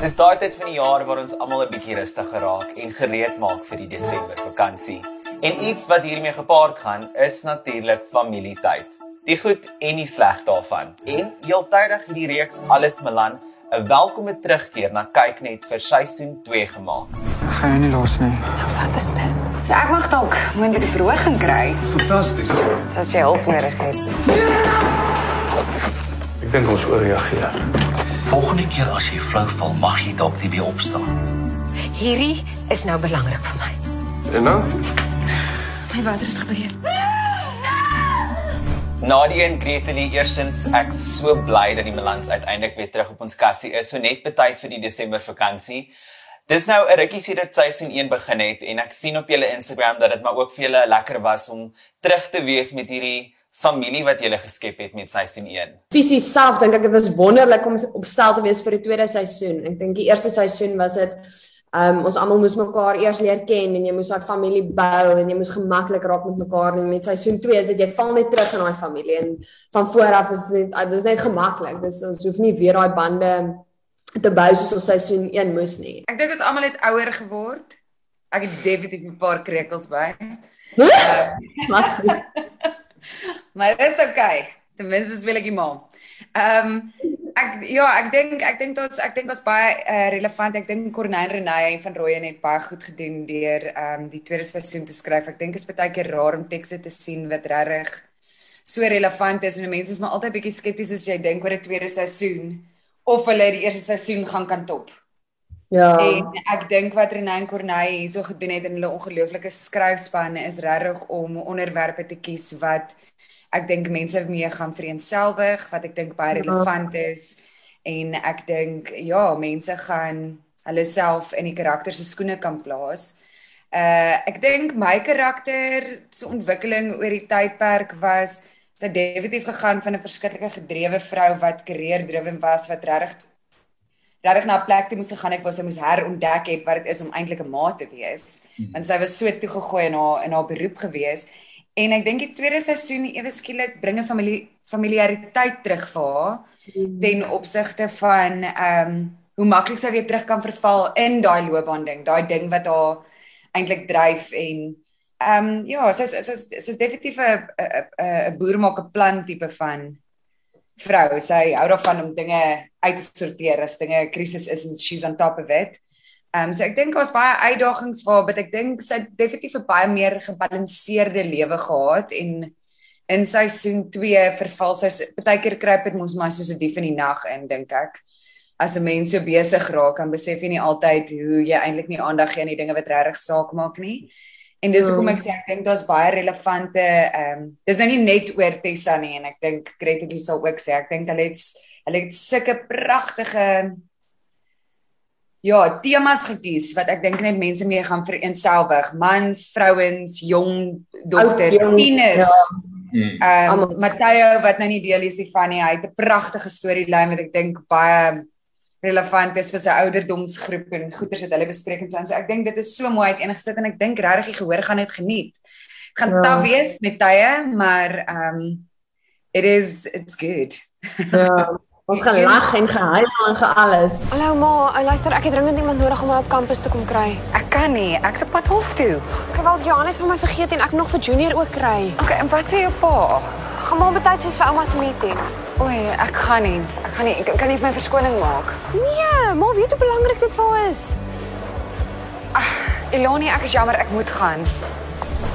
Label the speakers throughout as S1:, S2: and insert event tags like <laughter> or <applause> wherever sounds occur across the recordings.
S1: Dis daai tyd van die jaar waar ons almal 'n bietjie rustiger raak en gereed maak vir die Desember vakansie. En iets wat hiermee gepaard gaan, is natuurlik familietyd. Die goed en die sleg daarvan. En heeltydig hierdie reeks Alles Milan 'n welkome terugkeer na kyknet vir seisoen 2 gemaak.
S2: Ek gaan jou nie los nie.
S3: Wat is dit? So ek mag dalk moontlik 'n verhoging kry.
S2: Fantasties.
S3: As jy hulp nodig het.
S2: Ek dink ons oorreageer.
S4: Volgende keer as jy flou val, mag jy dalk nie weer opstaan.
S3: Hierdie is nou belangrik vir my.
S2: En nou?
S3: My wat het gebeur?
S1: Nadia en Gretelie, eerstens ek so bly dat die Milans uiteindelik weer terug op ons kassie is, so net betyds vir die Desember vakansie. Dis nou 'n rukkie sedert seisoen 1 begin het en ek sien op julle Instagram dat dit maar ook vir julle lekker was om terug te wees met hierdie familie wat julle geskep het met seisoen 1.
S5: Fisies self dink ek dit was wonderlik om op stel te wees vir die tweede seisoen. Ek dink die eerste seisoen was dit Ehm um, ons almal moes mekaar eers leer ken en jy moes daai familie bou en jy moes gemaklik raak met mekaar en met seisoen 2 is dit jy val net terug in daai familie en van voor af is dit dis net gemaklik. Dis ons hoef nie weer daai bande te bou soos ons seisoen 1 moes nie.
S6: Ek dink ons almal het ouer geword. Ek het definitief 'n paar krekels by. <laughs> maar dit is okay. Ten minste wil ek die ma. Ehm um, ek ja, ek dink ek dink ons ek dink ons baie uh, relevant. Ek dink Corneille Renay van Rooyen het baie goed gedoen deur ehm um, die tweede seisoen te skryf. Ek dink dit is baie keer raar om tekste te sien wat regtig so relevant is en mense is maar altyd bietjie skepties as jy dink oor 'n tweede seisoen of hulle die eerste seisoen gaan kan top.
S5: Ja.
S6: En ek dink wat Renay en Corneille hierso gedoen het in hulle ongelooflike skryfspanne is regtig om onderwerpe te kies wat ek dink mense mee gaan vereenselwig wat ek dink baie ja. relevant is en ek dink ja, mense gaan hulle self in die karakter se skoene kan plaas. Uh ek dink my karakter se ontwikkeling oor die tydperk was sy definitief gegaan van 'n verskriklike gedrewe vrou wat karrierdriven was wat regtig regtig na 'n plek toe moes gegaan het waar sy moes herontdek het wat dit is om eintlik 'n ma te wees. Hmm. Want sy was so toegegooi in haar in haar beroep gewees En ek dink die tweede seisoen ewe skielik bring 'n familie familiariteit terug vir haar mm. ten opsigte van ehm um, hoe maklik sy weer terug kan verval in daai loopbaan ding, daai ding wat haar eintlik dryf en ehm um, ja, sy's sy's sy's definitief 'n 'n 'n boer maak 'n plan tipe van vrou. Sy hou daarvan om dinge uit te sorteer as dinge 'n krisis is en she's on top of it. Ehm um, so ek dink daar's baie uitdagings waar, but ek dink sy definitief 'n baie meer gebalanseerde lewe gehad en in seisoen 2 verval sy baie keer kruip dit mos maar soos 'n dief in die nag in dink ek. As 'n mens so besig raak, dan besef jy nie altyd hoe jy eintlik nie aandag gee aan die dinge wat regtig saak maak nie. En dis hoekom ek sê ek dink daar's baie relevante ehm um, dis nou nie net oor Tessa nie en ek dink Gretel sal ook sê ek dink hulle het hulle het sulke pragtige ja, temas gekies wat ek dink net mense mee gaan vereenselwig, mans, vrouens, jong dogters, tieners. Ja. Hmm. Ehm um, Matteo wat nou nie deel is van nie, hy het 'n pragtige storielyn wat ek dink baie relevant is vir sy ouderdomsgroep en goeters wat hulle bespreek en so en so. Ek dink dit is so mooi uiteengesit en ek dink regtig die gehoor gaan dit geniet. Gaan ja. taaf wees met tye, maar ehm um, it is it's good.
S5: Ja. Ons gaan <laughs> lag en gehuil en ge alles.
S3: Hallo ma, luister, ek het dringend iemand nodig om my op kampus te kom kry.
S6: Ek kan nie, ek's op pad hof toe.
S3: Ek wou Janet van my vergeet en ek nog vir Junior ook kry.
S6: Okay, en wat sê jou pa?
S3: Gaan maar betyds wees vir ouma se meeting.
S6: Oei, ek gaan nie. Ek gaan nie. Ek kan nie vir my verskoning maak.
S3: Nee, ma weet hoe belangrik dit vir haar is.
S6: Ag, Eloni, ek is jammer, ek moet gaan.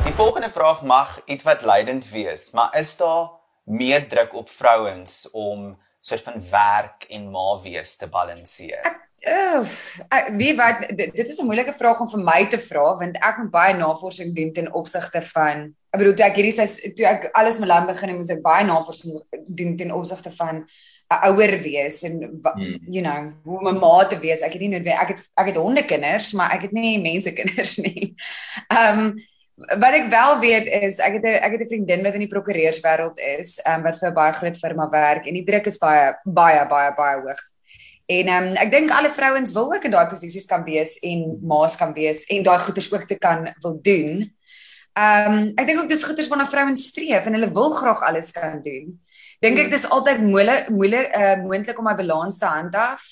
S1: Die volgende vraag mag iets wat leidend wees, maar is daar meer druk op vrouens om soort van werk en ma wees te balanseer?
S6: Ek ek weet wat dit, dit is 'n moeilike vraag om vir my te vra want ek moet baie navorsing doen ten opsigte van ek bedoel toe ek hierdie sy toe ek alles met land begin het moes ek baie navorsing doen ten opsigte van 'n ouer wees en hmm. you know hoe my ma te wees ek het nie noodwendig ek het ek het hondekinders maar ek het nie mense kinders <laughs> nie. Ehm um, wat ek wel weet is ek het 'n ek het 'n vriendin wat in die prokureurswêreld is, um, wat vir 'n baie groot firma werk en die druk is baie baie baie baie hoog. En um, ek dink alle vrouens wil ook in daai posisies kan wees en ma's kan wees en daai goeders ook te kan wil doen. Ehm um, ek dink ook dis goeders waarna vrouens streef en hulle wil graag alles kan doen. Dink ek dis altyd moeilik moeilik uh, moontlik om my balans te handhaaf.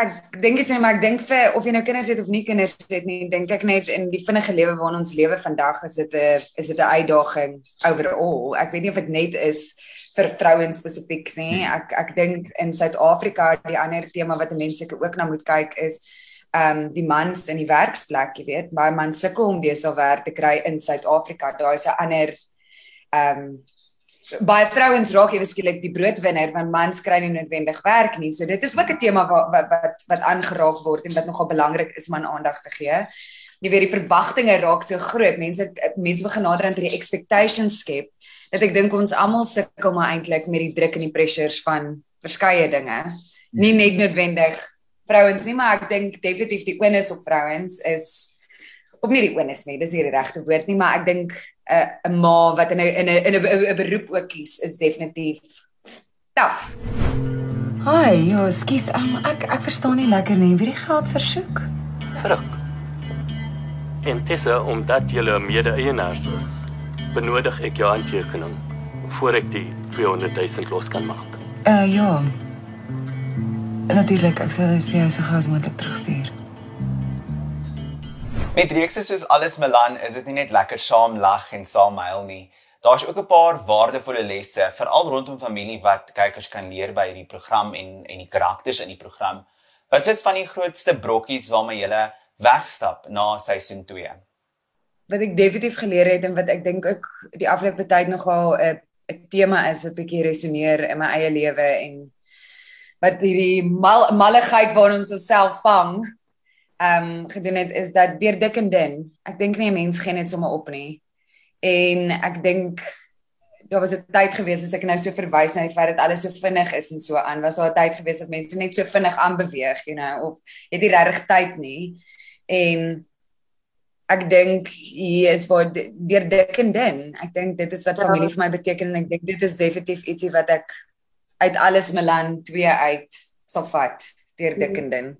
S6: ek dink dit is net maar ek dink vir of jy nou kinders het of nie kinders het nie, dink ek net in die vinnige lewe waarin ons lewe vandag is dit 'n is dit 'n uitdaging overall. Ek weet nie of dit net is vir vrouens spesifiek nie. Ek ek dink in Suid-Afrika die ander tema wat mense ook na moet kyk is ehm um, die mans in die werksplek, jy weet, baie mans sukkel om besal werk te kry in Suid-Afrika. Daar is 'n ander ehm um, baie vrouens raak ewe skielik die broodwinner want mans kry nie noodwendig werk nie. So dit is ook 'n tema wat wat wat wat aangeraak word en wat nogal belangrik is om aan aandag te gee. Jy weet die verwagtinge raak so groot. Mense mense begin nader aan die expectations skep. Dat ek dink ons almal sukkel maar eintlik met die druk en die pressures van verskeie dinge. Nie net noodwendig vrouens nie, maar ek dink definitief die onus op vrouens is of nie die onus nie, dis nie die regte woord nie, maar ek dink 'n uh, 'n ma wat in 'n in 'n in 'n beroep ook kies is definitief taaf.
S7: Hi, jo, skus, um, ek ek verstaan nie lekker nie. Wie die geld versoek?
S8: Vrug. En dis omdat jy 'n mede-eienaars is. Benodig ek jou handtekening voor ek die 200 000 los kan maak.
S7: Uh ja. Natuurlik, ek sal dit vir jou so gou as moontlik terugstuur.
S1: Met reekse soos Alles Milan is dit nie net lekker saam lag en saam huil nie. Daar's ook 'n paar waardevolle lesse, veral rondom familie wat kykers kan leer by hierdie program en en die karakters in die program. Wat is van die grootste brokkies waarmee jy wegstap na seisoen 2?
S6: Wat ek definitief geleer het en wat ek dink ook die afgelope tyd nogal 'n 'n tema is wat bietjie resoneer in my eie lewe en wat hierdie mal, malligheid waarin ons osself vang ehm um, gedoen het is dat deur dik en dun. Ek dink nie 'n mens geen net sommer op nie. En ek dink daar was 'n tyd gewees as ek nou so verwys na die feit dat alles so vinnig is en so aan, was daar 'n tyd gewees dat mense net so vinnig aanbeweeg, you know, of het nie regtig tyd nie. En ek dink hier is waar deur dik en dun. Ek dink dit is wat ja. familie vir my beteken en ek dink dit is definitief ietsie wat ek uit alles Milan 2 uit sal vat deur dik en dun.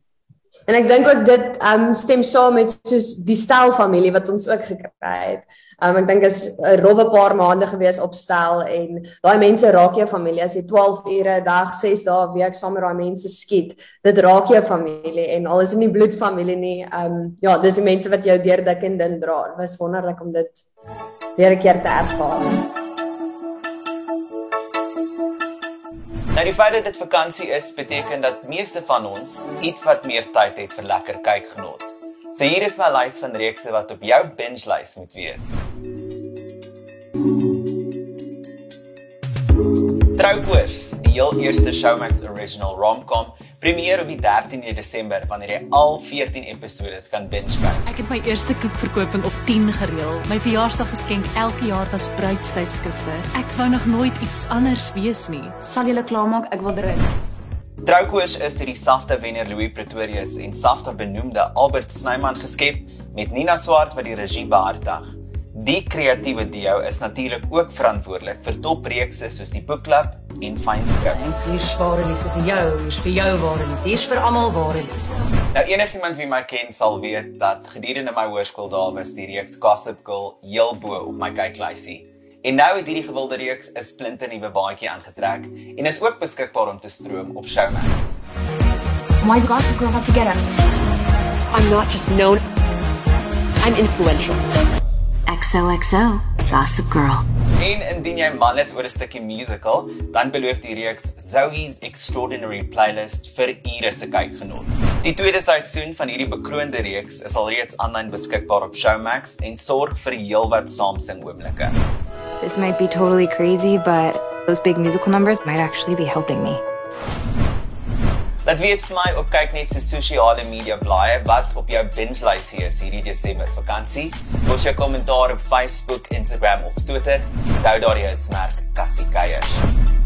S5: En ek dink ook dit um stem saam met soos die stel familie wat ons ook gekry het. Um ek dink is 'n rowwe paar maande gewees op stel en daai mense raak jou familie as jy 12 ure 'n dag, 6 dae 'n week saam met daai mense skiet. Dit raak jou familie en al is dit nie bloedfamilie nie. Um ja, dis die mense wat jou deur dik en dun dra. Dit was wonderlik om dit weer 'n keer te ervaar.
S1: Nou die feit dat dit vakansie is, beteken dat meeste van ons ietwat meer tyd het vir lekker kykgenot. So hier is my lys van reekse wat op jou binge lys moet wees. Troukoers, die heel eerste Showmax original rom-com Premier op die 13de Desember wanneer jy al 14 episode kan binge kyk.
S9: Ek het my eerste koekverkoping op 10 gereël. My verjaarsdaggeskenk elke jaar was bruidstydskrifte. Ek wou nog nooit iets anders wees nie.
S3: Sal julle klaarmaak? Ek wil drink.
S1: Troukoers is deur die Safta wenner Louis Pretorius en Safta benoemde Albert Snyman geskep met Nina Swart wat die regie behartig. Die kreatiewe duo is natuurlik ook verantwoordelik vir topreekse soos die Book Club en Fine Script.
S10: Hier is ware liefde vir jou, is vir jou ware liefde. Hier is vir almal ware liefde.
S1: Nou enigiemand wie my ken sal weet dat gedurende my hoërskooldae was die reeks Gossip Girl heel bo op my kyklysie. En nou het hierdie gewilde reeks 'n splinte nuwe baadjie aangetrek en is ook beskikbaar om te stroom op Showmax.
S3: Why is Gossip Girl out to get us?
S9: I'm not just known. I'm influential.
S11: XOXO, Gossip Girl.
S1: En indien jy mal is oor 'n stukkie musical, dan beloof die reeks Zoe's Extraordinary Playlist vir ure se kykgenot. Die tweede seisoen van hierdie bekroonde reeks is alreeds aanlyn beskikbaar op Showmax en sorg vir heelwat saamsing oomblikke.
S12: This might be totally crazy, but those big musical numbers might actually be helping me.
S1: Laat weet vir my op kyk net se sosiale media blaaie wat op jou binge lys is hierdie Desember vakansie. Los jou kommentaar op Facebook, Instagram of Twitter. Onthou daar jy het smerk Cassie Keiers.